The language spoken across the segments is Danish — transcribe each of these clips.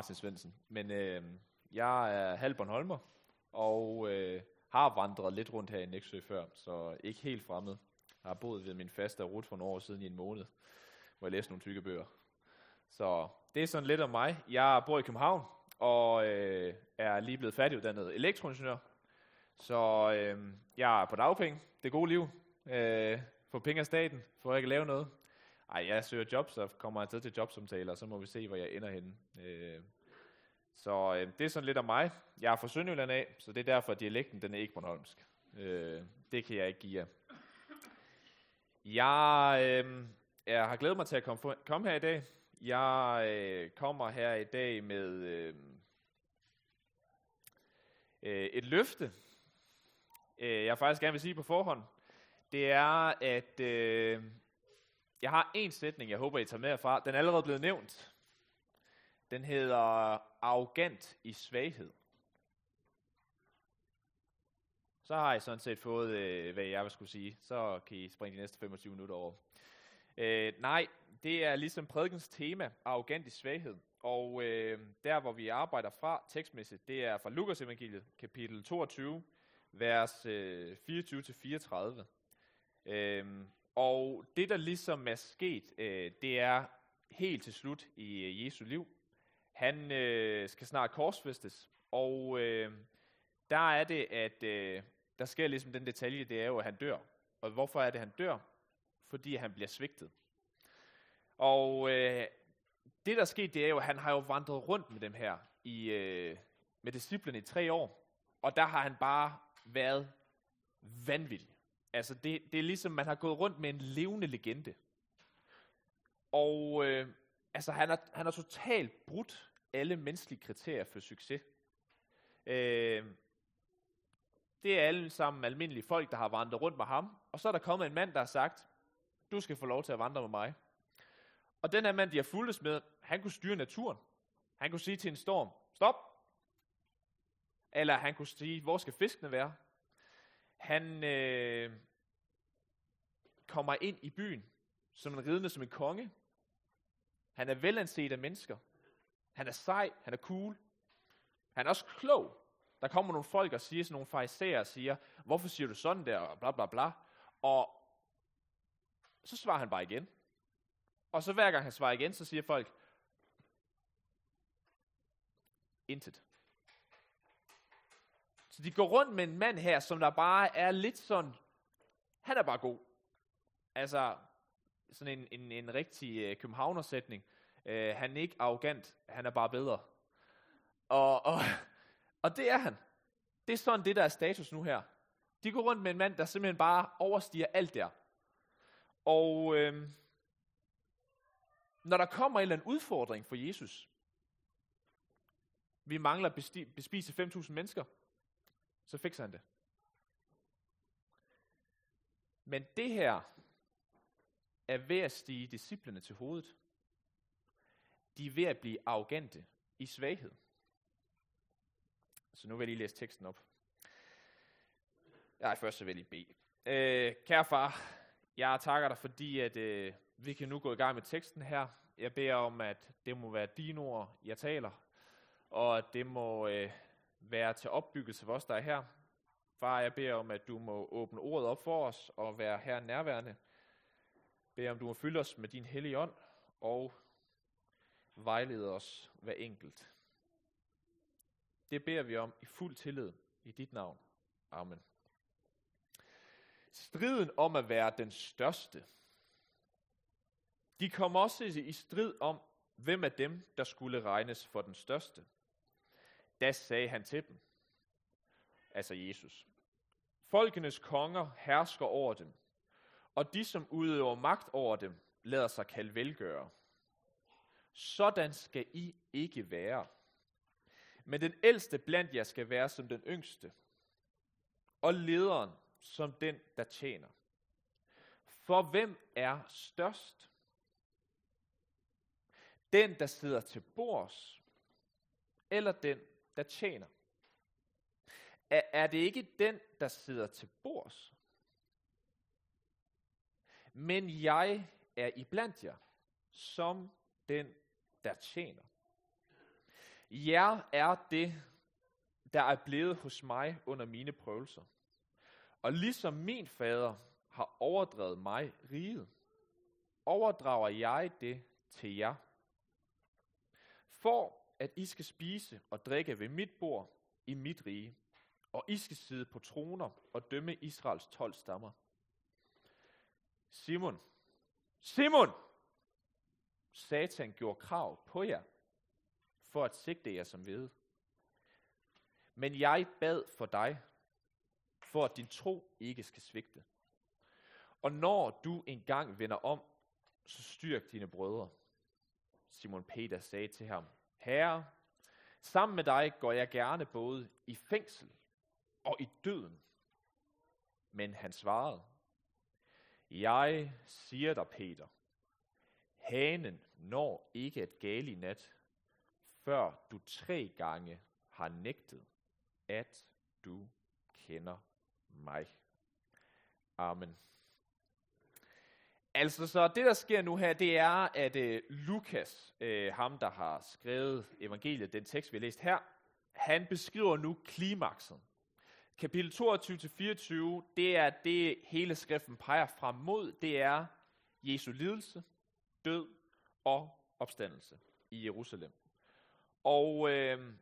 Martin Svendsen, men øh, jeg er halv Bornholmer, og øh, har vandret lidt rundt her i Næksø før, så ikke helt fremmed. Jeg har boet ved min faste rut for nogle år siden i en måned, hvor jeg læste nogle tykke bøger. Så det er sådan lidt om mig. Jeg bor i København, og øh, er lige blevet færdiguddannet elektroingeniør. Så øh, jeg er på dagpenge, det gode liv, øh, få penge af staten, for at jeg kan lave noget. Ej, jeg søger jobs og kommer jeg til til jobsamtaler, og så må vi se, hvor jeg ender henne. Øh, så øh, det er sådan lidt om mig. Jeg er fra Sønderjylland af, så det er derfor, at dialekten den er ikke Bornholmsk. Øh, det kan jeg ikke give jer. Jeg, øh, jeg har glædet mig til at komme, komme her i dag. Jeg øh, kommer her i dag med øh, øh, et løfte. Øh, jeg faktisk gerne vil sige på forhånd. Det er, at øh, jeg har en sætning, jeg håber, I tager med herfra. Den er allerede blevet nævnt. Den hedder arrogant i svaghed. Så har I sådan set fået, øh, hvad jeg vil skulle sige. Så kan I springe de næste 25 minutter over. Øh, nej, det er ligesom prædikens tema, arrogant i svaghed. Og øh, der, hvor vi arbejder fra tekstmæssigt, det er fra Lukas evangeliet, kapitel 22, vers øh, 24-34. Øh, og det, der ligesom er sket, øh, det er helt til slut i øh, Jesu liv. Han øh, skal snart korsfæstes, og øh, der er det, at øh, der sker ligesom den detalje, det er jo, at han dør. Og hvorfor er det, han dør? Fordi han bliver svigtet. Og øh, det, der er sket, det er jo, at han har jo vandret rundt med dem her, i, øh, med disciplene i tre år. Og der har han bare været vanvittig. Altså, det, det er ligesom, man har gået rundt med en levende legende. Og øh, altså, han har, han har totalt brudt alle menneskelige kriterier for succes. Øh, det er alle sammen almindelige folk, der har vandret rundt med ham. Og så er der kommet en mand, der har sagt, du skal få lov til at vandre med mig. Og den her mand, de har fulgtes med, han kunne styre naturen. Han kunne sige til en storm, stop. Eller han kunne sige, hvor skal fiskene være? Han øh, kommer ind i byen som en ridende som en konge. Han er velanset af mennesker. Han er sej, han er cool. Han er også klog. Der kommer nogle folk og siger, sådan nogle fariserer og siger, hvorfor siger du sådan der, og bla bla bla. Og så svarer han bare igen. Og så hver gang han svarer igen, så siger folk, intet. Så de går rundt med en mand her, som der bare er lidt sådan, han er bare god. Altså, sådan en, en, en rigtig øh, københavnersætning. Øh, han er ikke arrogant, han er bare bedre. Og, og, og det er han. Det er sådan det, der er status nu her. De går rundt med en mand, der simpelthen bare overstiger alt der. Og øh, når der kommer en eller anden udfordring for Jesus, vi mangler at bespise 5.000 mennesker, så fikser han det. Men det her er ved at stige disciplene til hovedet. De er ved at blive arrogante i svaghed. Så nu vil jeg lige læse teksten op. Nej, først så vil jeg lige bede. Øh, kære far, jeg takker dig, fordi at, øh, vi kan nu gå i gang med teksten her. Jeg beder om, at det må være dine ord, jeg taler, og at det må øh, være til opbyggelse for os, der er her. Far, jeg beder om, at du må åbne ordet op for os og være her nærværende. Bed om, du må fylde os med din hellige ånd og vejlede os hver enkelt. Det beder vi om i fuld tillid i dit navn. Amen. Striden om at være den største. De kom også i strid om, hvem af dem, der skulle regnes for den største. Da sagde han til dem, altså Jesus, Folkenes konger hersker over dem, og de, som udøver magt over dem, lader sig kalde velgøre. Sådan skal I ikke være. Men den ældste blandt jer skal være som den yngste, og lederen som den, der tjener. For hvem er størst? Den, der sidder til bords, eller den, der tjener? Er, er det ikke den, der sidder til bords? Men jeg er iblandt jer, som den, der tjener. Jer er det, der er blevet hos mig under mine prøvelser. Og ligesom min fader har overdrevet mig riget, overdrager jeg det til jer. For at I skal spise og drikke ved mit bord i mit rige, og I skal sidde på troner og dømme Israels 12 stammer. Simon, Simon! Satan gjorde krav på jer, for at sigte jer som ved. Men jeg bad for dig, for at din tro ikke skal svigte. Og når du engang vender om, så styrk dine brødre. Simon Peter sagde til ham, Herre, sammen med dig går jeg gerne både i fængsel og i døden. Men han svarede, Jeg siger dig, Peter, hanen når ikke at gale i nat, før du tre gange har nægtet, at du kender mig. Amen. Altså, så det der sker nu her, det er, at øh, Lukas, øh, ham der har skrevet evangeliet, den tekst vi har læst her, han beskriver nu klimakset. Kapitel 22-24, det er det hele skriften peger frem mod, det er Jesu lidelse, død og opstandelse i Jerusalem. Og øh,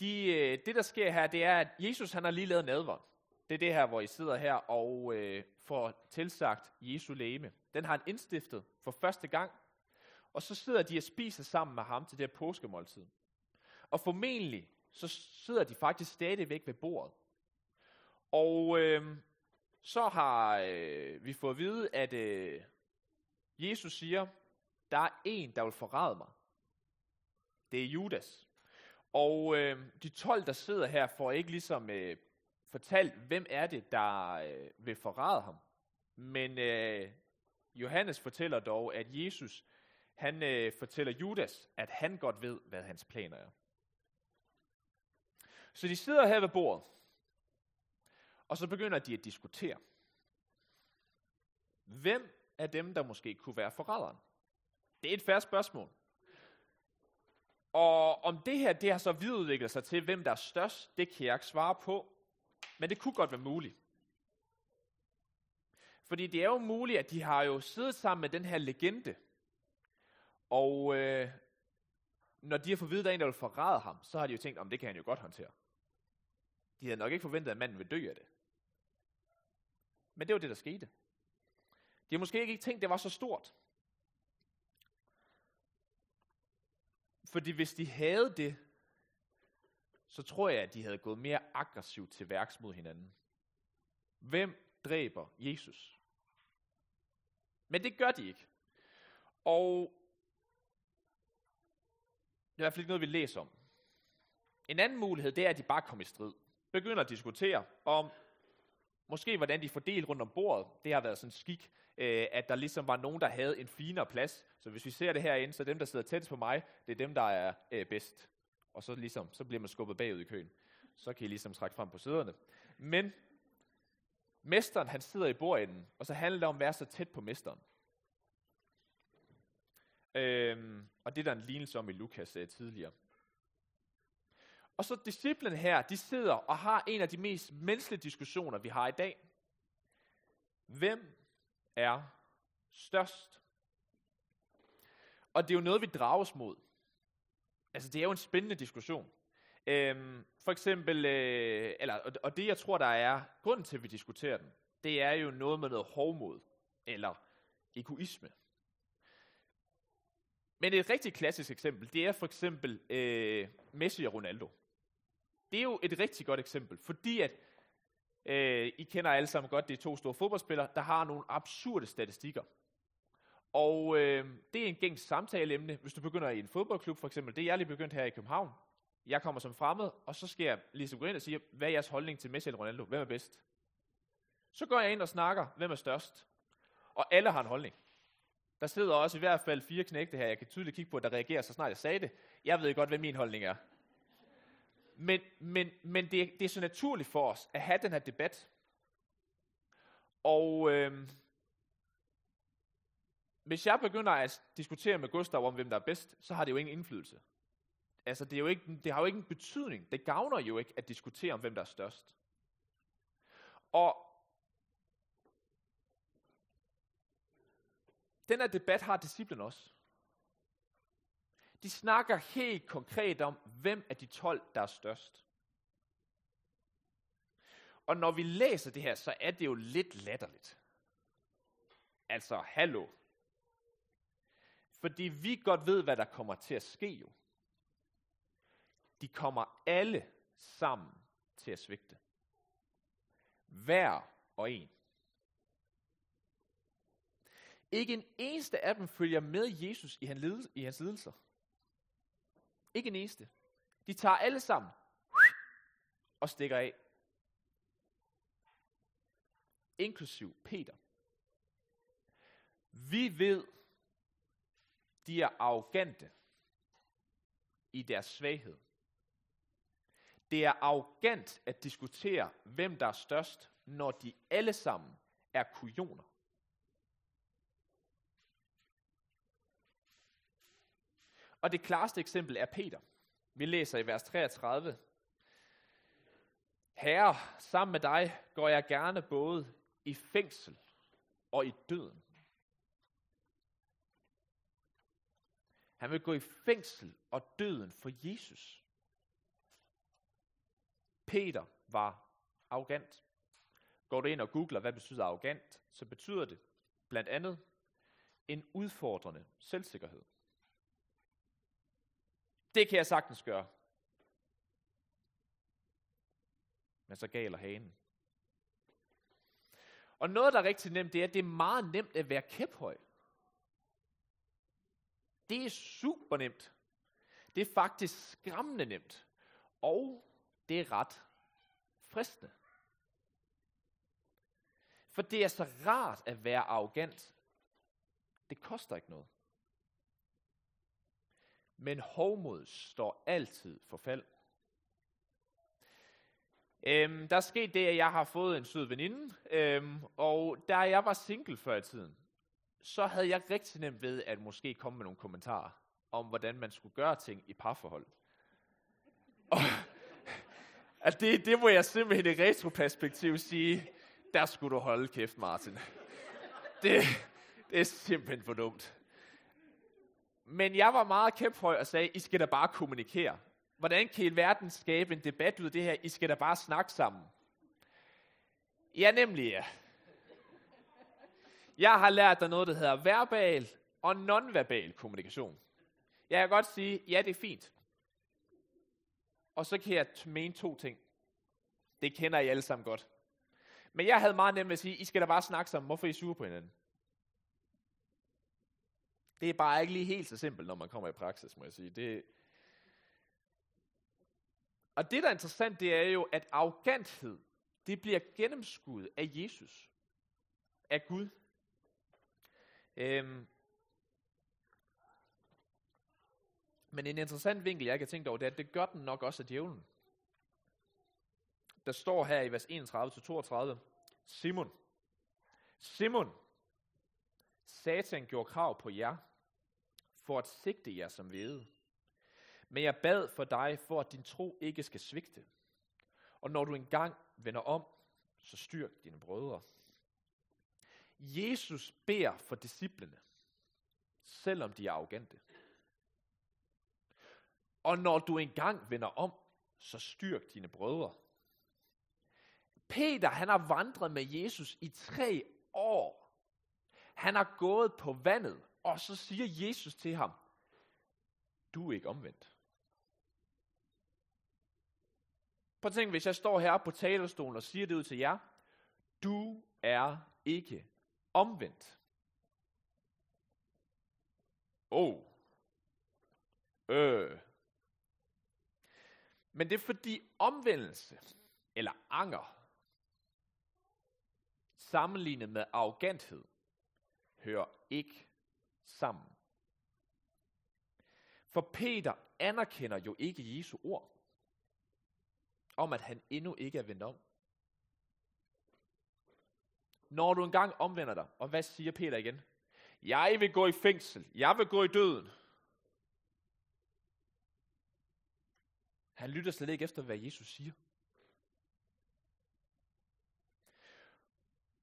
de, øh, det der sker her, det er, at Jesus han har lige lavet nadvånd. Det er det her, hvor I sidder her og øh, får tilsagt Jesu læme. Den har han indstiftet for første gang. Og så sidder de og spiser sammen med ham til det her påskemåltid. Og formentlig så sidder de faktisk stadigvæk ved bordet. Og øh, så har øh, vi fået at vide, at øh, Jesus siger, der er en, der vil forræde mig. Det er Judas. Og øh, de 12, der sidder her, får ikke ligesom øh, fortalt, hvem er det, der øh, vil forræde ham. Men øh, Johannes fortæller dog, at Jesus, han øh, fortæller Judas, at han godt ved, hvad hans planer er. Så de sidder her ved bordet, og så begynder de at diskutere. Hvem af dem, der måske kunne være forræderen? Det er et færre spørgsmål. Og om det her, det har så videreudviklet sig til, hvem der er størst, det kan jeg ikke svare på. Men det kunne godt være muligt. Fordi det er jo muligt, at de har jo siddet sammen med den her legende. Og øh, når de har fået vide, at der er en, der vil forræde ham, så har de jo tænkt, om det kan han jo godt håndtere. De havde nok ikke forventet, at manden ville dø af det. Men det var det, der skete. De har måske ikke tænkt, at det var så stort. Fordi hvis de havde det, så tror jeg, at de havde gået mere aggressivt til værks mod hinanden. Hvem dræber Jesus? Men det gør de ikke. Og det er i hvert fald ikke noget, vi læser om. En anden mulighed, det er, at de bare kommer i strid. Begynder at diskutere om, måske hvordan de fordeler rundt om bordet. Det har været sådan en skik, øh, at der ligesom var nogen, der havde en finere plads. Så hvis vi ser det herinde, så dem, der sidder tættest på mig, det er dem, der er øh, bedst. Og så, ligesom, så bliver man skubbet bagud i køen. Så kan I ligesom trække frem på sæderne. Men mesteren, han sidder i bordenden, og så handler det om at være så tæt på mesteren. Øhm, og det er der en lignelse om i Lukas uh, tidligere. Og så disciplen her, de sidder og har en af de mest menneskelige diskussioner, vi har i dag. Hvem er størst? Og det er jo noget, vi drages mod. Altså, det er jo en spændende diskussion. Øhm, for eksempel, øh, eller, og, det jeg tror, der er grunden til, at vi diskuterer den, det er jo noget med noget hovmod, eller egoisme. Men et rigtig klassisk eksempel, det er for eksempel øh, Messi og Ronaldo. Det er jo et rigtig godt eksempel, fordi at øh, I kender alle sammen godt, det er to store fodboldspillere, der har nogle absurde statistikker. Og øh, det er en gængs samtaleemne, hvis du begynder i en fodboldklub for eksempel. Det er jeg lige begyndt her i København. Jeg kommer som fremmed, og så skal jeg ligesom gå ind og sige, hvad er jeres holdning til Messi eller Ronaldo? Hvem er bedst? Så går jeg ind og snakker, hvem er størst? Og alle har en holdning. Der sidder også i hvert fald fire knægte her, jeg kan tydeligt kigge på, der reagerer så snart jeg sagde det. Jeg ved godt, hvad min holdning er. Men, men, men det, det er så naturligt for os at have den her debat. Og øh, hvis jeg begynder at diskutere med Gustav om, hvem der er bedst, så har det jo ingen indflydelse. altså det, er jo ikke, det har jo ikke en betydning. Det gavner jo ikke at diskutere om, hvem der er størst. Og den her debat har disciplen også. De snakker helt konkret om, hvem af de 12, der er størst. Og når vi læser det her, så er det jo lidt latterligt. Altså, hallo. Fordi vi godt ved, hvad der kommer til at ske jo. De kommer alle sammen til at svigte. Hver og en. Ikke en eneste af dem følger med Jesus i hans lidelser. Ikke en eneste. De tager alle sammen og stikker af. Inklusiv Peter. Vi ved, de er arrogante i deres svaghed. Det er arrogant at diskutere, hvem der er størst, når de alle sammen er kujoner. Og det klareste eksempel er Peter. Vi læser i vers 33. Herre, sammen med dig går jeg gerne både i fængsel og i døden. Han vil gå i fængsel og døden for Jesus. Peter var arrogant. Går du ind og googler, hvad betyder arrogant, så betyder det blandt andet en udfordrende selvsikkerhed. Det kan jeg sagtens gøre. Men så galer hanen. Og noget, der er rigtig nemt, det er, at det er meget nemt at være kæphøj. Det er super nemt. Det er faktisk skræmmende nemt. Og det er ret fristende. For det er så rart at være arrogant. Det koster ikke noget. Men hovmod står altid for fald. Øhm, der er sket det, at jeg har fået en sød veninde, øhm, og da jeg var single før i tiden, så havde jeg rigtig nemt ved at måske komme med nogle kommentarer om, hvordan man skulle gøre ting i parforhold. Og, at det, det må jeg simpelthen i retroperspektiv sige, der skulle du holde kæft, Martin. Det, det er simpelthen for dumt. Men jeg var meget kæphøj og sagde, I skal da bare kommunikere. Hvordan kan I verden skabe en debat ud af det her? I skal da bare snakke sammen. Ja, nemlig ja. Jeg har lært dig noget, der hedder verbal og nonverbal kommunikation. Jeg kan godt sige, ja, det er fint. Og så kan jeg mene to ting. Det kender I alle sammen godt. Men jeg havde meget nemt at sige, I skal da bare snakke sammen. Hvorfor er I sure på hinanden? Det er bare ikke lige helt så simpelt, når man kommer i praksis, må jeg sige. Det... Og det, der er interessant, det er jo, at arroganthed, det bliver gennemskuddet af Jesus. Af Gud. Øhm. Men en interessant vinkel, jeg ikke har tænkt over, det er, at det gør den nok også af djævlen. Der står her i vers 31-32, Simon, Simon, Satan gjorde krav på jer, for at sigte jer som vede. Men jeg bad for dig, for at din tro ikke skal svigte. Og når du engang vender om, så styrk dine brødre. Jesus beder for disciplene, selvom de er arrogante. Og når du engang vender om, så styrk dine brødre. Peter, han har vandret med Jesus i tre år. Han har gået på vandet, og så siger Jesus til ham, du er ikke omvendt. Prøv at tænke, hvis jeg står her på talerstolen og siger det ud til jer, du er ikke omvendt. Oh. Øh. Men det er fordi omvendelse, eller anger, sammenlignet med arroganthed, hører ikke sammen. For Peter anerkender jo ikke Jesu ord om, at han endnu ikke er vendt om. Når du engang omvender dig, og hvad siger Peter igen? Jeg vil gå i fængsel. Jeg vil gå i døden. Han lytter slet ikke efter, hvad Jesus siger.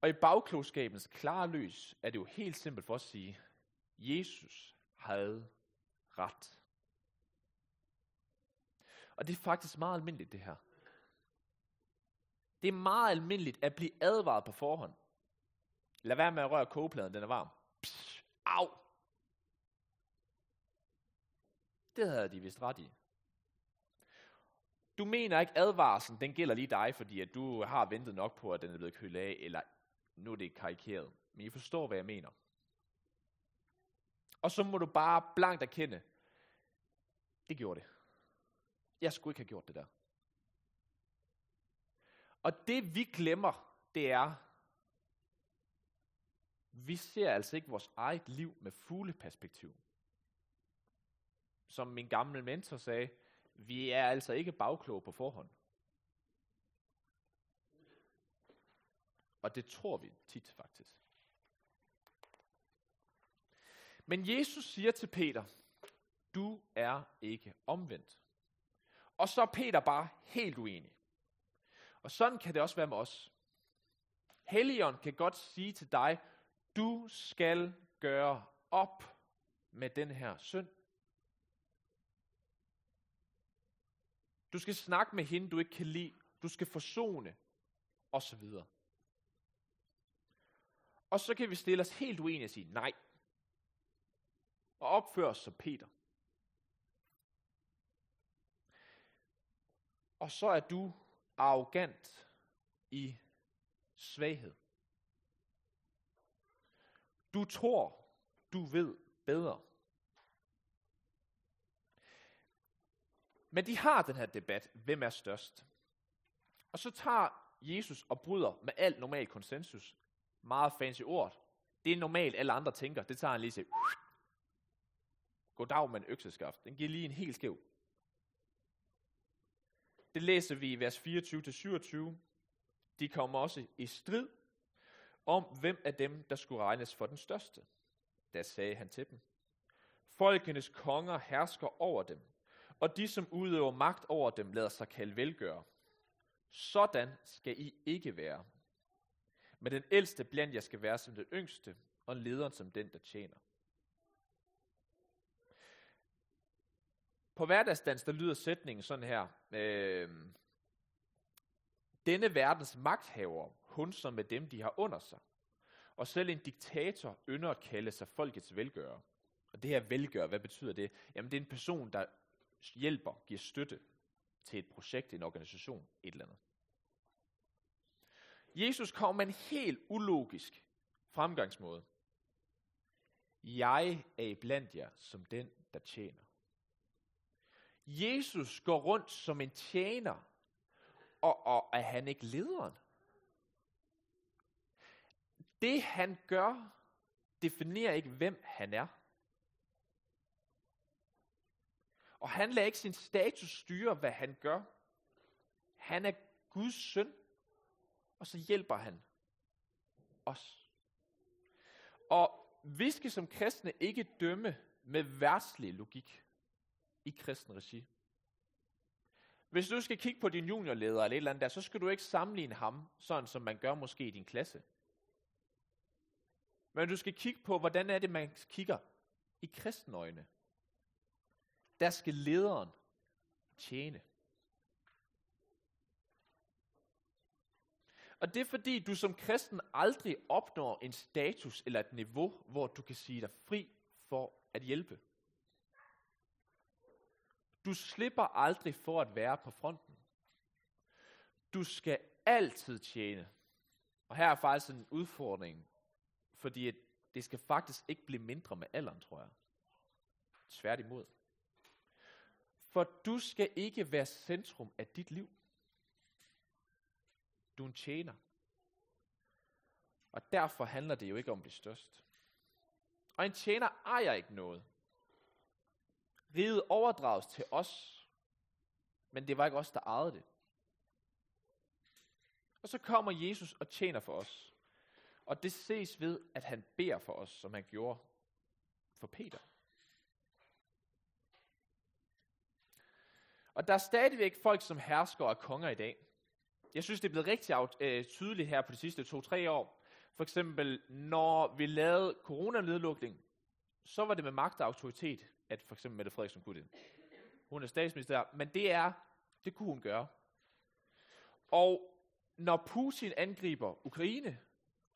Og i bagklogskabens klare lys er det jo helt simpelt for at sige, Jesus havde ret. Og det er faktisk meget almindeligt det her. Det er meget almindeligt at blive advaret på forhånd. Lad være med at røre kogepladen, den er varm. Psh, au! Det havde de vist ret i. Du mener ikke advarslen, den gælder lige dig, fordi at du har ventet nok på, at den er blevet kølet af, eller nu er det karikeret. Men I forstår, hvad jeg mener. Og så må du bare blankt erkende, det gjorde det. Jeg skulle ikke have gjort det der. Og det vi glemmer, det er, vi ser altså ikke vores eget liv med fugleperspektiv. Som min gamle mentor sagde, vi er altså ikke bagkloge på forhånd. Og det tror vi tit faktisk. Men Jesus siger til Peter, du er ikke omvendt. Og så er Peter bare helt uenig. Og sådan kan det også være med os. Helligånd kan godt sige til dig, du skal gøre op med den her synd. Du skal snakke med hende, du ikke kan lide. Du skal forsone, osv. Og så kan vi stille os helt uenige og sige nej. Og opføre os som Peter. Og så er du arrogant i svaghed. Du tror, du ved bedre. Men de har den her debat, hvem er størst? Og så tager Jesus og bryder med al normal konsensus. Meget fancy ord. Det er normalt, alle andre tænker. Det tager han lige til. Goddag med en økseskaft. Den giver lige en helt skæv. Det læser vi i vers 24-27. De kommer også i strid om, hvem af dem, der skulle regnes for den største. Da sagde han til dem, Folkenes konger hersker over dem, og de, som udøver magt over dem, lader sig kalde velgøre. Sådan skal I ikke være. Men den ældste blandt jer skal være som den yngste, og lederen som den, der tjener. På hverdagsdans, der lyder sætningen sådan her. Øh, Denne verdens magthaver hunser med dem, de har under sig. Og selv en diktator ynder at kalde sig folkets velgører. Og det her velgør, hvad betyder det? Jamen det er en person, der hjælper, giver støtte til et projekt, en organisation, et eller andet. Jesus kom med en helt ulogisk fremgangsmåde. Jeg er blandt jer som den, der tjener. Jesus går rundt som en tjener, og, og er han ikke lederen? Det han gør, definerer ikke, hvem han er. Og han lader ikke sin status styre, hvad han gør. Han er Guds søn, og så hjælper han os. Og vi skal som kristne ikke dømme med værtslig logik i kristen regi. Hvis du skal kigge på din juniorleder eller et eller andet der, så skal du ikke sammenligne ham, sådan som man gør måske i din klasse. Men du skal kigge på, hvordan er det, man kigger i kristenøjne. Der skal lederen tjene. Og det er fordi, du som kristen aldrig opnår en status eller et niveau, hvor du kan sige dig fri for at hjælpe. Du slipper aldrig for at være på fronten. Du skal altid tjene. Og her er faktisk en udfordring, fordi det skal faktisk ikke blive mindre med alderen, tror jeg. Tværtimod. For du skal ikke være centrum af dit liv. Du er en tjener. Og derfor handler det jo ikke om det største. Og en tjener ejer ikke noget. Riget overdrages til os, men det var ikke os, der ejede det. Og så kommer Jesus og tjener for os. Og det ses ved, at han beder for os, som han gjorde for Peter. Og der er stadigvæk folk, som hersker og konger i dag. Jeg synes, det er blevet rigtig øh, tydeligt her på de sidste to-tre år. For eksempel, når vi lavede coronanedlukning, så var det med magt og autoritet, at for eksempel Mette Frederiksen kunne det. Hun er statsminister, men det er, det kunne hun gøre. Og når Putin angriber Ukraine,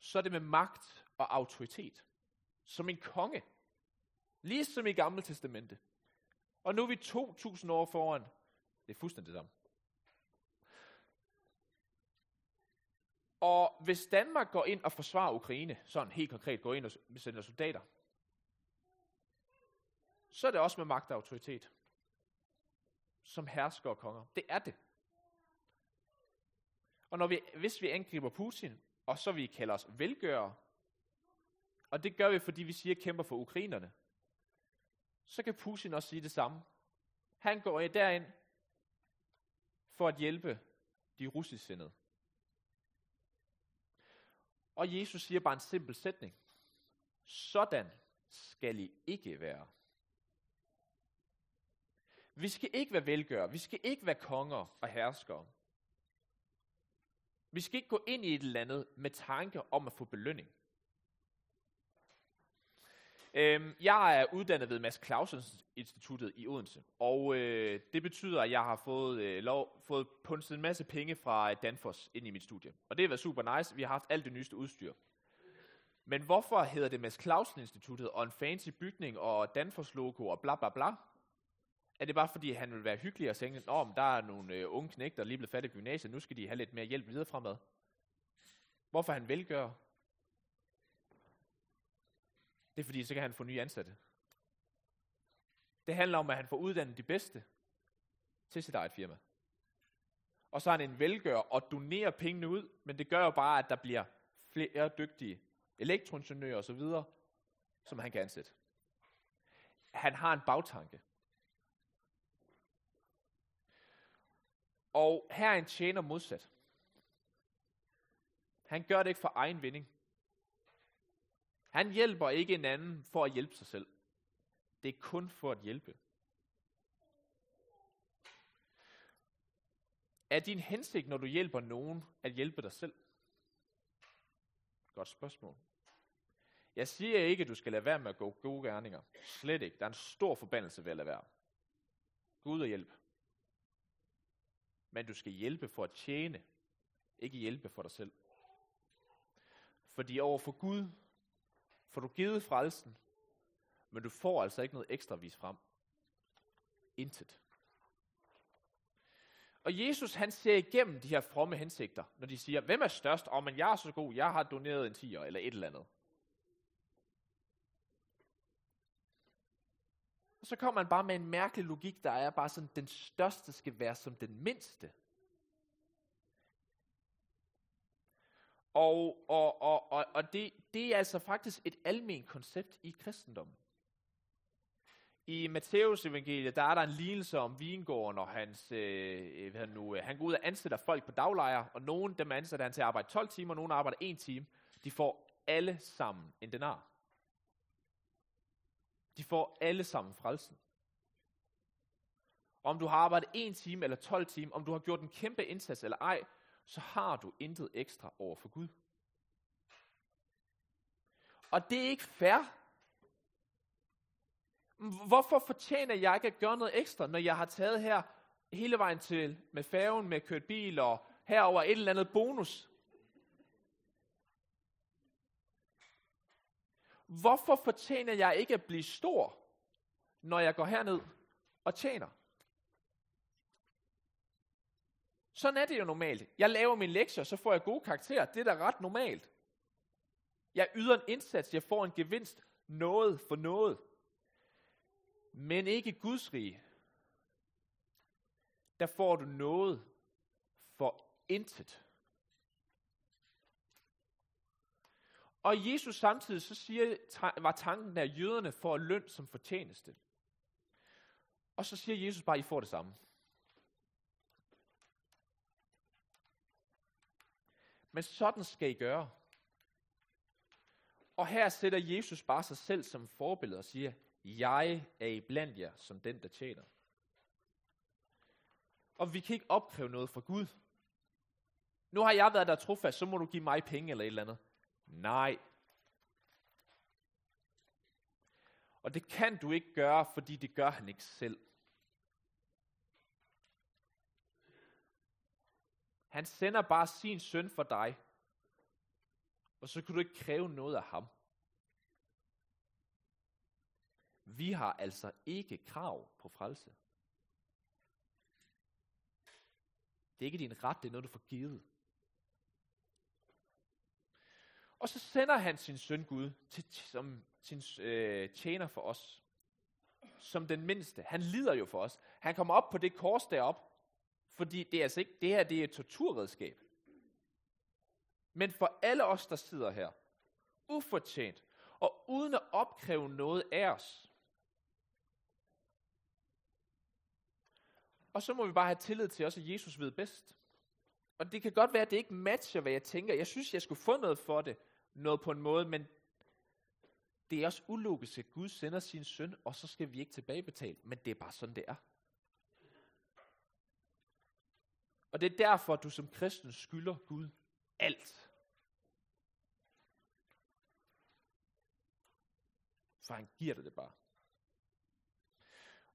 så er det med magt og autoritet. Som en konge. Ligesom i Gamle Testamente. Og nu er vi 2000 år foran. Det er fuldstændig det samme. Og hvis Danmark går ind og forsvarer Ukraine, sådan helt konkret går ind og sender soldater, så er det også med magt og autoritet. Som hersker og konger. Det er det. Og når vi, hvis vi angriber Putin, og så vi kalder os velgørere, og det gør vi, fordi vi siger, kæmper for ukrainerne, så kan Putin også sige det samme. Han går derind for at hjælpe de russisk sindede. Og Jesus siger bare en simpel sætning. Sådan skal I ikke være. Vi skal ikke være velgørere. Vi skal ikke være konger og herskere. Vi skal ikke gå ind i et eller andet med tanke om at få belønning. Øhm, jeg er uddannet ved Mads Clausens Instituttet i Odense, og øh, det betyder, at jeg har fået, øh, lov, fået punset en masse penge fra Danfoss ind i mit studie. Og det har været super nice. Vi har haft alt det nyeste udstyr. Men hvorfor hedder det Mads Clausen Instituttet og en fancy bygning og Danfoss logo og bla bla bla? Er det bare fordi, han vil være hyggelig og tænke, at der er nogle øh, unge knægter, der lige blevet fat i gymnasiet, nu skal de have lidt mere hjælp videre fremad? Hvorfor han velgør? Det er fordi, så kan han få nye ansatte. Det handler om, at han får uddannet de bedste til sit eget firma. Og så er han en velgør og donerer pengene ud, men det gør jo bare, at der bliver flere dygtige elektroingeniører osv., som han kan ansætte. Han har en bagtanke. Og her er en tjener modsat. Han gør det ikke for egen vinding. Han hjælper ikke en anden for at hjælpe sig selv. Det er kun for at hjælpe. Er din hensigt, når du hjælper nogen, at hjælpe dig selv? Godt spørgsmål. Jeg siger ikke, at du skal lade være med at gå gode gerninger. Slet ikke. Der er en stor forbandelse ved at lade være. Gud og hjælp. Men du skal hjælpe for at tjene, ikke hjælpe for dig selv. Fordi over for Gud får du givet frelsen, men du får altså ikke noget ekstra vis frem. Intet. Og Jesus han ser igennem de her fromme hensigter, når de siger, hvem er størst? Åh, oh, men jeg er så god, jeg har doneret en tiger, eller et eller andet. Så kommer man bare med en mærkelig logik, der er bare sådan, den største skal være som den mindste. Og, og, og, og, og det, det er altså faktisk et almen koncept i kristendommen. I Matteus evangeliet, der er der en lignelse om vingården, og hans, øh, øh hvad nu, øh, han går ud og ansætter folk på daglejre, og nogen dem ansætter han til at arbejde 12 timer, og nogen arbejder 1 time. De får alle sammen en denar. De får alle sammen frelsen. Om du har arbejdet 1 time eller 12 timer, om du har gjort en kæmpe indsats eller ej, så har du intet ekstra over for Gud. Og det er ikke fair. Hvorfor fortjener jeg ikke at gøre noget ekstra, når jeg har taget her hele vejen til med færgen, med kørt bil og herover et eller andet bonus? Hvorfor fortjener jeg ikke at blive stor, når jeg går herned og tjener? Sådan er det jo normalt. Jeg laver min lektier, så får jeg gode karakterer. Det er da ret normalt. Jeg yder en indsats, jeg får en gevinst, noget for noget. Men ikke Guds rige. Der får du noget for intet. Og Jesus samtidig så siger, var tanken der, jøderne får løn som fortjeneste. Og så siger Jesus bare, I får det samme. Men sådan skal I gøre. Og her sætter Jesus bare sig selv som forbillede og siger, jeg er i blandt jer som den, der tjener. Og vi kan ikke opkræve noget fra Gud. Nu har jeg været der trofast, så må du give mig penge eller et eller andet. Nej. Og det kan du ikke gøre, fordi det gør han ikke selv. Han sender bare sin søn for dig. Og så kan du ikke kræve noget af ham. Vi har altså ikke krav på frelse. Det er ikke din ret, det er noget, du får givet. Og så sender han sin søn Gud til, som sin øh, tjener for os. Som den mindste. Han lider jo for os. Han kommer op på det kors derop, fordi det er altså ikke, det her det er et torturredskab. Men for alle os, der sidder her, ufortjent, og uden at opkræve noget af os, Og så må vi bare have tillid til også, at Jesus ved bedst. Og det kan godt være, at det ikke matcher, hvad jeg tænker. Jeg synes, jeg skulle få noget for det. Noget på en måde, men det er også ulogisk, at Gud sender sin søn, og så skal vi ikke tilbagebetale. Men det er bare sådan, det er. Og det er derfor, at du som kristen skylder Gud alt. For han giver dig det bare.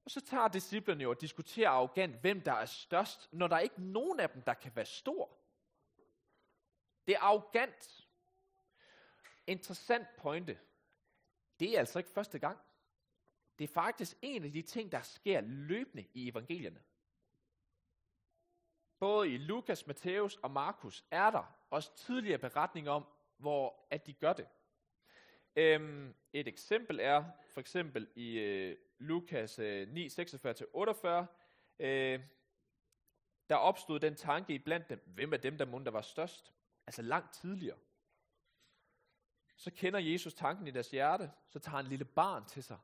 Og så tager disciplerne jo og diskuterer arrogant, hvem der er størst, når der er ikke nogen af dem, der kan være stor. Det er arrogant. Interessant pointe. Det er altså ikke første gang. Det er faktisk en af de ting, der sker løbende i evangelierne. Både i Lukas, Matthæus og Markus er der også tidligere beretninger om, hvor at de gør det. Øhm, et eksempel er for eksempel i øh, Lukas øh, 9, 46-48, øh, der opstod den tanke i blandt dem, hvem af dem, der mund, der var størst? Altså langt tidligere. Så kender Jesus tanken i deres hjerte, så tager han et lille barn til sig.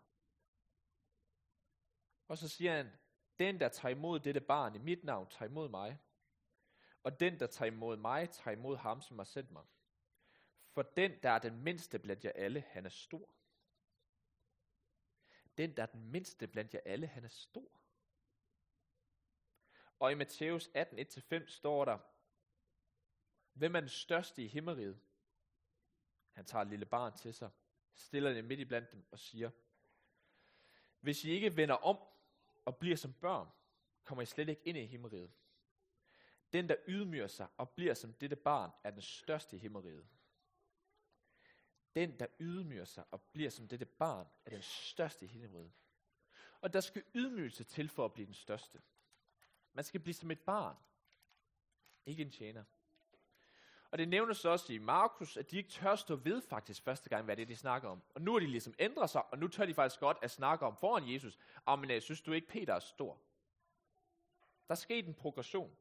Og så siger han, den der tager imod dette barn i mit navn, tager imod mig. Og den der tager imod mig, tager imod ham, som har sendt mig. For den, der er den mindste blandt jer alle, han er stor. Den, der er den mindste blandt jer alle, han er stor. Og i Matthæus 18, 1-5 står der, Hvem er den største i himmeriget? Han tager et lille barn til sig, stiller det midt i blandt dem og siger, Hvis I ikke vender om og bliver som børn, kommer I slet ikke ind i himmeriget. Den, der ydmyger sig og bliver som dette barn, er den største i himmeriget. Den, der ydmyger sig og bliver som dette barn, er den største i himmeriget. Og der skal ydmygelse til for at blive den største. Man skal blive som et barn, ikke en tjener. Og det nævnes også i Markus, at de ikke tør stå ved faktisk første gang, hvad det er, de snakker om. Og nu er de ligesom ændret sig, og nu tør de faktisk godt at snakke om foran Jesus. Og men jeg synes du ikke, Peter er stor? Der er sket en progression.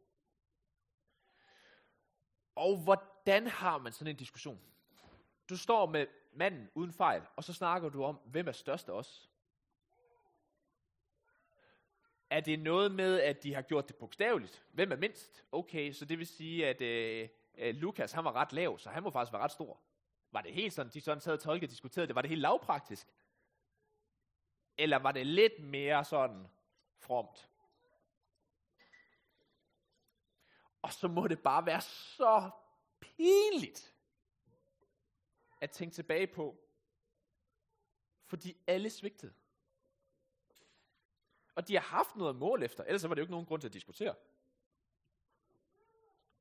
Og hvordan har man sådan en diskussion? Du står med manden uden fejl, og så snakker du om, hvem er størst af os? Er det noget med, at de har gjort det bogstaveligt? Hvem er mindst? Okay, så det vil sige, at øh, øh, Lukas han var ret lav, så han må faktisk være ret stor. Var det helt sådan, de sådan sad og tolkede og diskuterede det? Var det helt lavpraktisk? Eller var det lidt mere sådan fromt? Og så må det bare være så pinligt, at tænke tilbage på. Fordi alle svigtede. Og de har haft noget mål efter, ellers var det jo ikke nogen grund til at diskutere.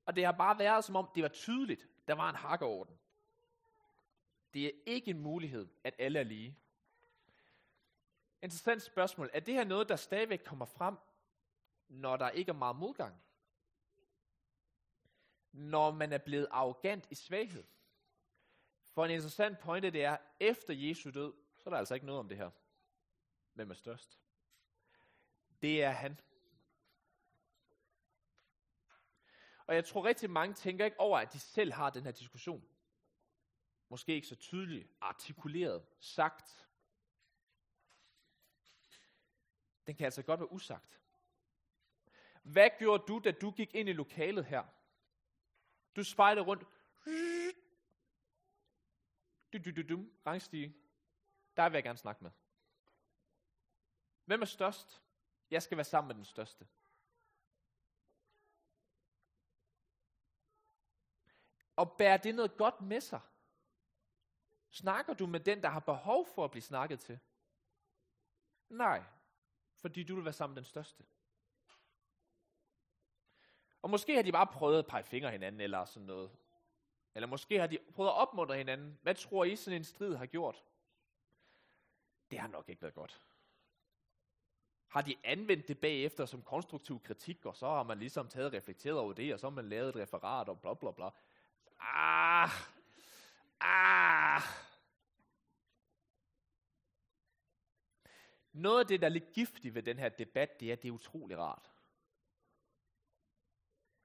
Og det har bare været som om, det var tydeligt, der var en hakkeorden. Det er ikke en mulighed, at alle er lige. Interessant spørgsmål. Er det her noget, der stadigvæk kommer frem, når der ikke er meget modgang? Når man er blevet arrogant i svaghed? For en interessant pointe det er, efter Jesu død, så er der altså ikke noget om det her. Hvem er størst? Det er han. Og jeg tror rigtig mange tænker ikke over, at de selv har den her diskussion. Måske ikke så tydeligt, artikuleret, sagt. Den kan altså godt være usagt. Hvad gjorde du, da du gik ind i lokalet her? Du spejlede rundt. Du, du, du, du, rangstige. Der vil jeg gerne snakke med. Hvem er størst? Jeg skal være sammen med den største. Og bærer det noget godt med sig? Snakker du med den, der har behov for at blive snakket til? Nej, fordi du vil være sammen med den største. Og måske har de bare prøvet at pege fingre hinanden eller sådan noget. Eller måske har de prøvet at opmuntre hinanden. Hvad tror I, sådan en strid har gjort? Det har nok ikke været godt. Har de anvendt det bagefter som konstruktiv kritik, og så har man ligesom taget reflekteret over det, og så har man lavet et referat og bla bla bla. Ah, ah. Noget af det, der er lidt giftigt ved den her debat, det er, at det er utrolig rart.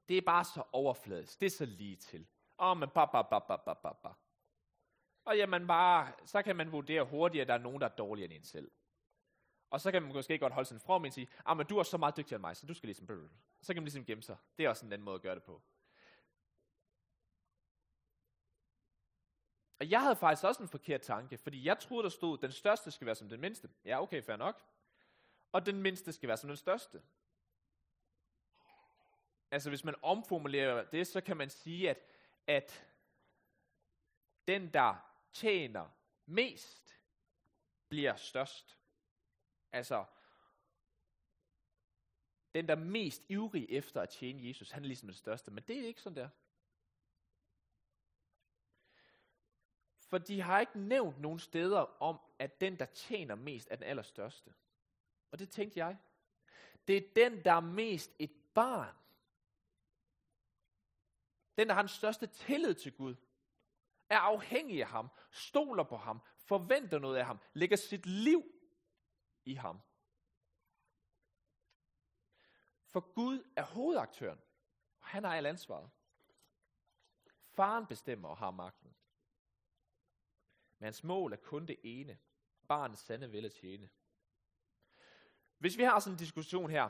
Det er bare så overfladisk. Det er så lige til. Åh, oh, men ba, ba, ba, ba, ba, ba, ba. Og jamen bare, så kan man vurdere hurtigt, at der er nogen, der er dårligere end en selv. Og så kan man måske godt holde sin from og sige, ah, men du er så meget dygtigere end mig, så du skal ligesom, så kan man ligesom gemme sig. Det er også en anden måde at gøre det på. Og jeg havde faktisk også en forkert tanke, fordi jeg troede, der stod, den største skal være som den mindste. Ja, okay, fair nok. Og den mindste skal være som den største. Altså hvis man omformulerer det, så kan man sige, at, at den, der tjener mest, bliver størst. Altså, den, der er mest ivrig efter at tjene Jesus, han er ligesom den største. Men det er ikke sådan der. For de har ikke nævnt nogen steder om, at den, der tjener mest, er den allerstørste. Og det tænkte jeg. Det er den, der er mest et barn. Den, der har den største tillid til Gud, er afhængig af ham, stoler på ham, forventer noget af ham, lægger sit liv i ham. For Gud er hovedaktøren, og han har al ansvaret. Faren bestemmer og har magten. Men hans mål er kun det ene. Barnets sande vil at tjene. Hvis vi har sådan en diskussion her,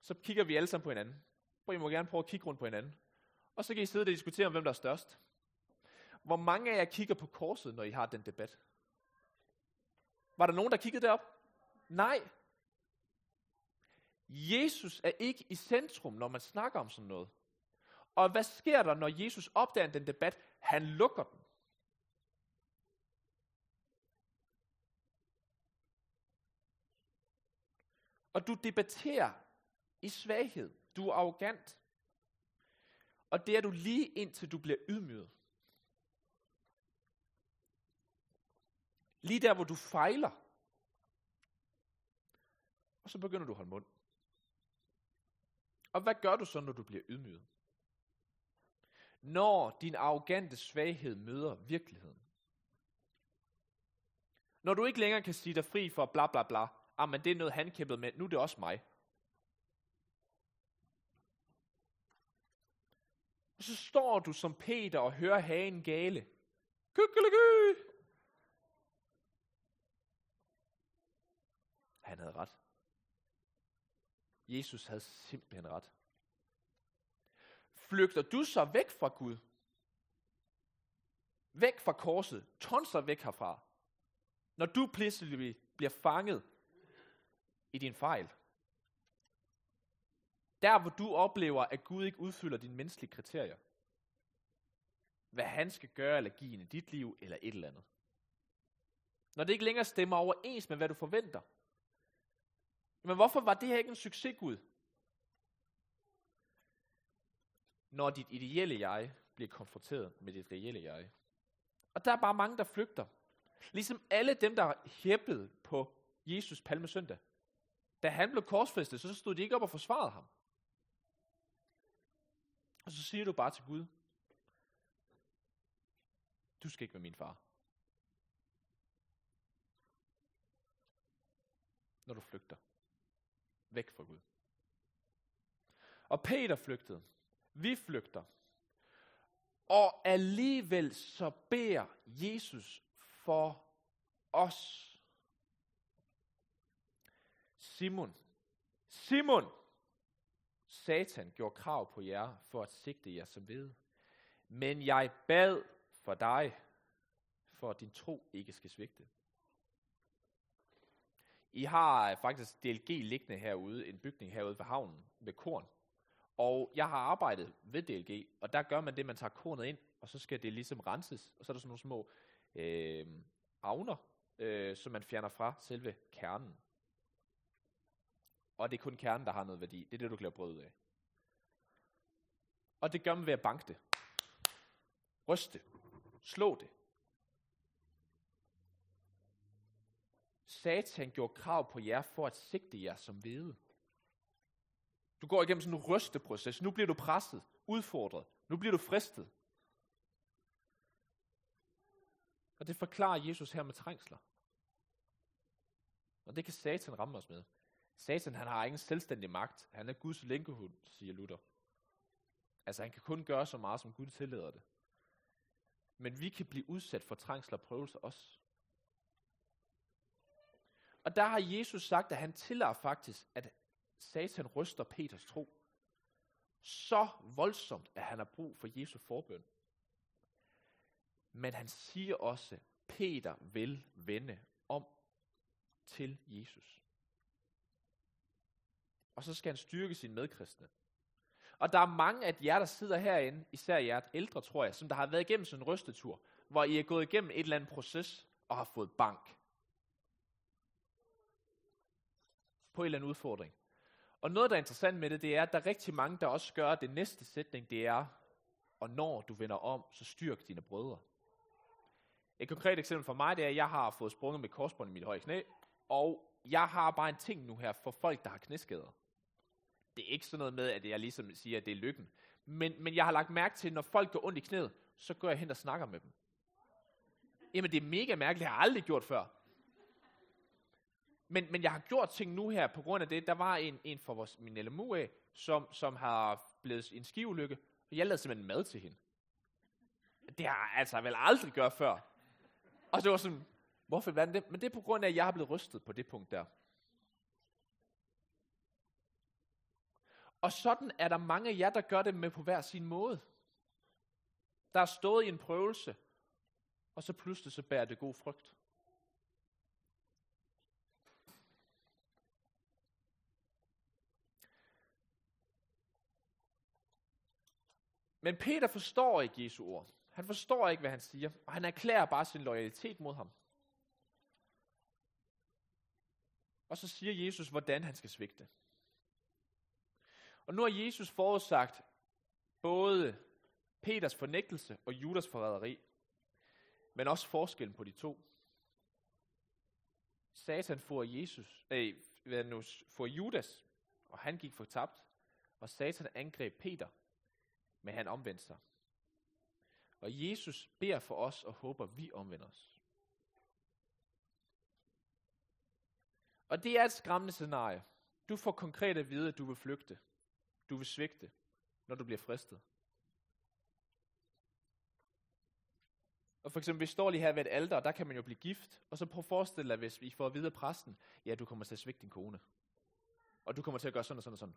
så kigger vi alle sammen på hinanden. Og I må gerne prøve at kigge rundt på hinanden. Og så kan I sidde og diskutere om, hvem der er størst. Hvor mange af jer kigger på korset, når I har den debat? Var der nogen, der kiggede derop? Nej. Jesus er ikke i centrum, når man snakker om sådan noget. Og hvad sker der, når Jesus opdager den debat? Han lukker den. Og du debatterer i svaghed. Du er arrogant. Og det er du lige indtil du bliver ydmyget. Lige der, hvor du fejler. Og så begynder du at holde mund. Og hvad gør du så, når du bliver ydmyget? Når din arrogante svaghed møder virkeligheden. Når du ikke længere kan sige dig fri for bla bla bla, ah, men det er noget, han kæmpede med, nu er det også mig. Og så står du som Peter og hører hagen gale. Kykkeliky! Han havde ret. Jesus havde simpelthen ret. Flygter du så væk fra Gud? Væk fra korset? Tonser væk herfra? Når du pludselig bliver fanget i din fejl. Der hvor du oplever, at Gud ikke udfylder dine menneskelige kriterier. Hvad han skal gøre eller give i dit liv, eller et eller andet. Når det ikke længere stemmer overens med, hvad du forventer. Men hvorfor var det her ikke en succes, Gud? Når dit ideelle jeg bliver konfronteret med dit reelle jeg. Og der er bare mange, der flygter. Ligesom alle dem, der hæppede på Jesus palmesøndag. Da han blev korsfæstet, så stod de ikke op og forsvarede ham. Og så siger du bare til Gud, du skal ikke være min far. Når du flygter væk fra Gud. Og Peter flygtede. Vi flygter. Og alligevel så beder Jesus for os. Simon, Simon, Satan gjorde krav på jer for at sigte jer som ved. Men jeg bad for dig, for at din tro ikke skal svigte. I har øh, faktisk DLG liggende herude, en bygning herude ved havnen med korn. Og jeg har arbejdet ved DLG, og der gør man det, man tager kornet ind, og så skal det ligesom renses, og så er der sådan nogle små øh, avner, øh, som man fjerner fra selve kernen. Og det er kun kernen, der har noget værdi. Det er det, du kan lave brød af. Og det gør man ved at banke det. Ryste. Slå det. Satan gjorde krav på jer for at sigte jer som hvede. Du går igennem sådan en rysteproces. Nu bliver du presset, udfordret. Nu bliver du fristet. Og det forklarer Jesus her med trængsler. Og det kan Satan ramme os med. Satan han har ingen selvstændig magt. Han er Guds lænkehund, siger Luther. Altså han kan kun gøre så meget, som Gud tillader det. Men vi kan blive udsat for trængsler og prøvelser også. Og der har Jesus sagt, at han tillader faktisk, at Satan ryster Peters tro. Så voldsomt, at han har brug for Jesu forbøn. Men han siger også, Peter vil vende om til Jesus. Og så skal han styrke sine medkristne. Og der er mange af jer, der sidder herinde, især jer ældre, tror jeg, som der har været igennem sådan en rystetur, hvor I er gået igennem et eller andet proces og har fået bank. På en eller anden udfordring. Og noget, der er interessant med det, det er, at der er rigtig mange, der også gør, at det næste sætning, det er, og når du vender om, så styrk dine brødre. Et konkret eksempel for mig, det er, at jeg har fået sprunget med korsbånd i mit høje knæ, og jeg har bare en ting nu her for folk, der har knæskader. Det er ikke sådan noget med, at jeg ligesom siger, at det er lykken. Men, men jeg har lagt mærke til, at når folk går ondt i knæet, så går jeg hen og snakker med dem. Jamen det er mega mærkeligt, det har jeg aldrig gjort før. Men, men jeg har gjort ting nu her på grund af det. Der var en, en fra vores, min LMU af, som, som har blevet en skivulykke, og jeg lavede simpelthen mad til hende. Det har jeg altså vel aldrig gjort før. Og det var sådan, hvorfor var det? Men det er på grund af, at jeg har blevet rystet på det punkt der. Og sådan er der mange af jer, der gør det med på hver sin måde. Der er stået i en prøvelse, og så pludselig så bærer det god frygt. Men Peter forstår ikke Jesu ord. Han forstår ikke, hvad han siger, og han erklærer bare sin loyalitet mod ham. Og så siger Jesus, hvordan han skal svigte. Og nu har Jesus forudsagt både Peters fornægtelse og Judas forræderi, men også forskellen på de to. Satan får Jesus, øh, hvad nu, får Judas, og han gik fortabt, og Satan angreb Peter, men han omvendte sig. Og Jesus beder for os og håber, at vi omvender os. Og det er et skræmmende scenarie. Du får konkret at vide, at du vil flygte. Du vil svigte, når du bliver fristet. Og for eksempel, vi står lige her ved et alter, og der kan man jo blive gift. Og så prøv at forestille dig, hvis vi får at vide af præsten, ja, du kommer til at svigte din kone. Og du kommer til at gøre sådan og sådan og sådan.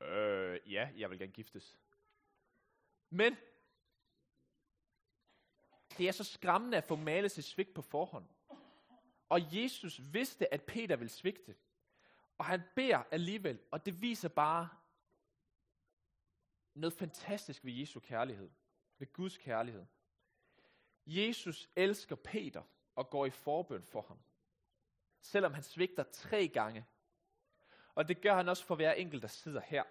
Øh, ja, jeg vil gerne giftes. Men, det er så skræmmende at få malet sig svigt på forhånd. Og Jesus vidste, at Peter ville svigte. Og han beder alligevel, og det viser bare noget fantastisk ved Jesu kærlighed. Ved Guds kærlighed. Jesus elsker Peter og går i forbøn for ham. Selvom han svigter tre gange. Og det gør han også for hver enkelt, der sidder her.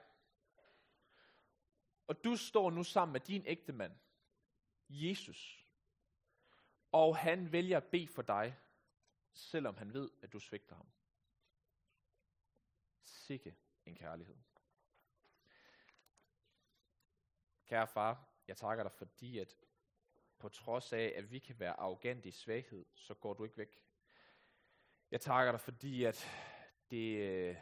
Og du står nu sammen med din ægte mand, Jesus. Og han vælger at bede for dig, selvom han ved, at du svigter ham. Sikke en kærlighed. Kære far, jeg takker dig, fordi at på trods af, at vi kan være arrogante i svaghed, så går du ikke væk. Jeg takker dig, fordi at det, øh,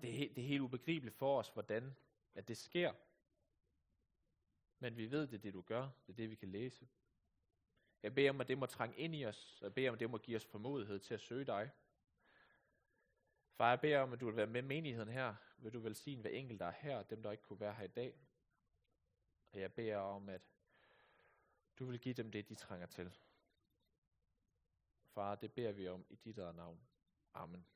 det, er, det er helt ubegribeligt for os, hvordan at det sker. Men vi ved, det er det, du gør. Det er det, vi kan læse. Jeg beder om, at det må trænge ind i os. Jeg beder om, at det må give os formodighed til at søge dig. Far, jeg beder om, at du vil være med menigheden her. Vil du velsigne hver enkelt, der er her, dem, der ikke kunne være her i dag. Og jeg beder om, at du vil give dem det, de trænger til. Far, det beder vi om i dit navn. Amen.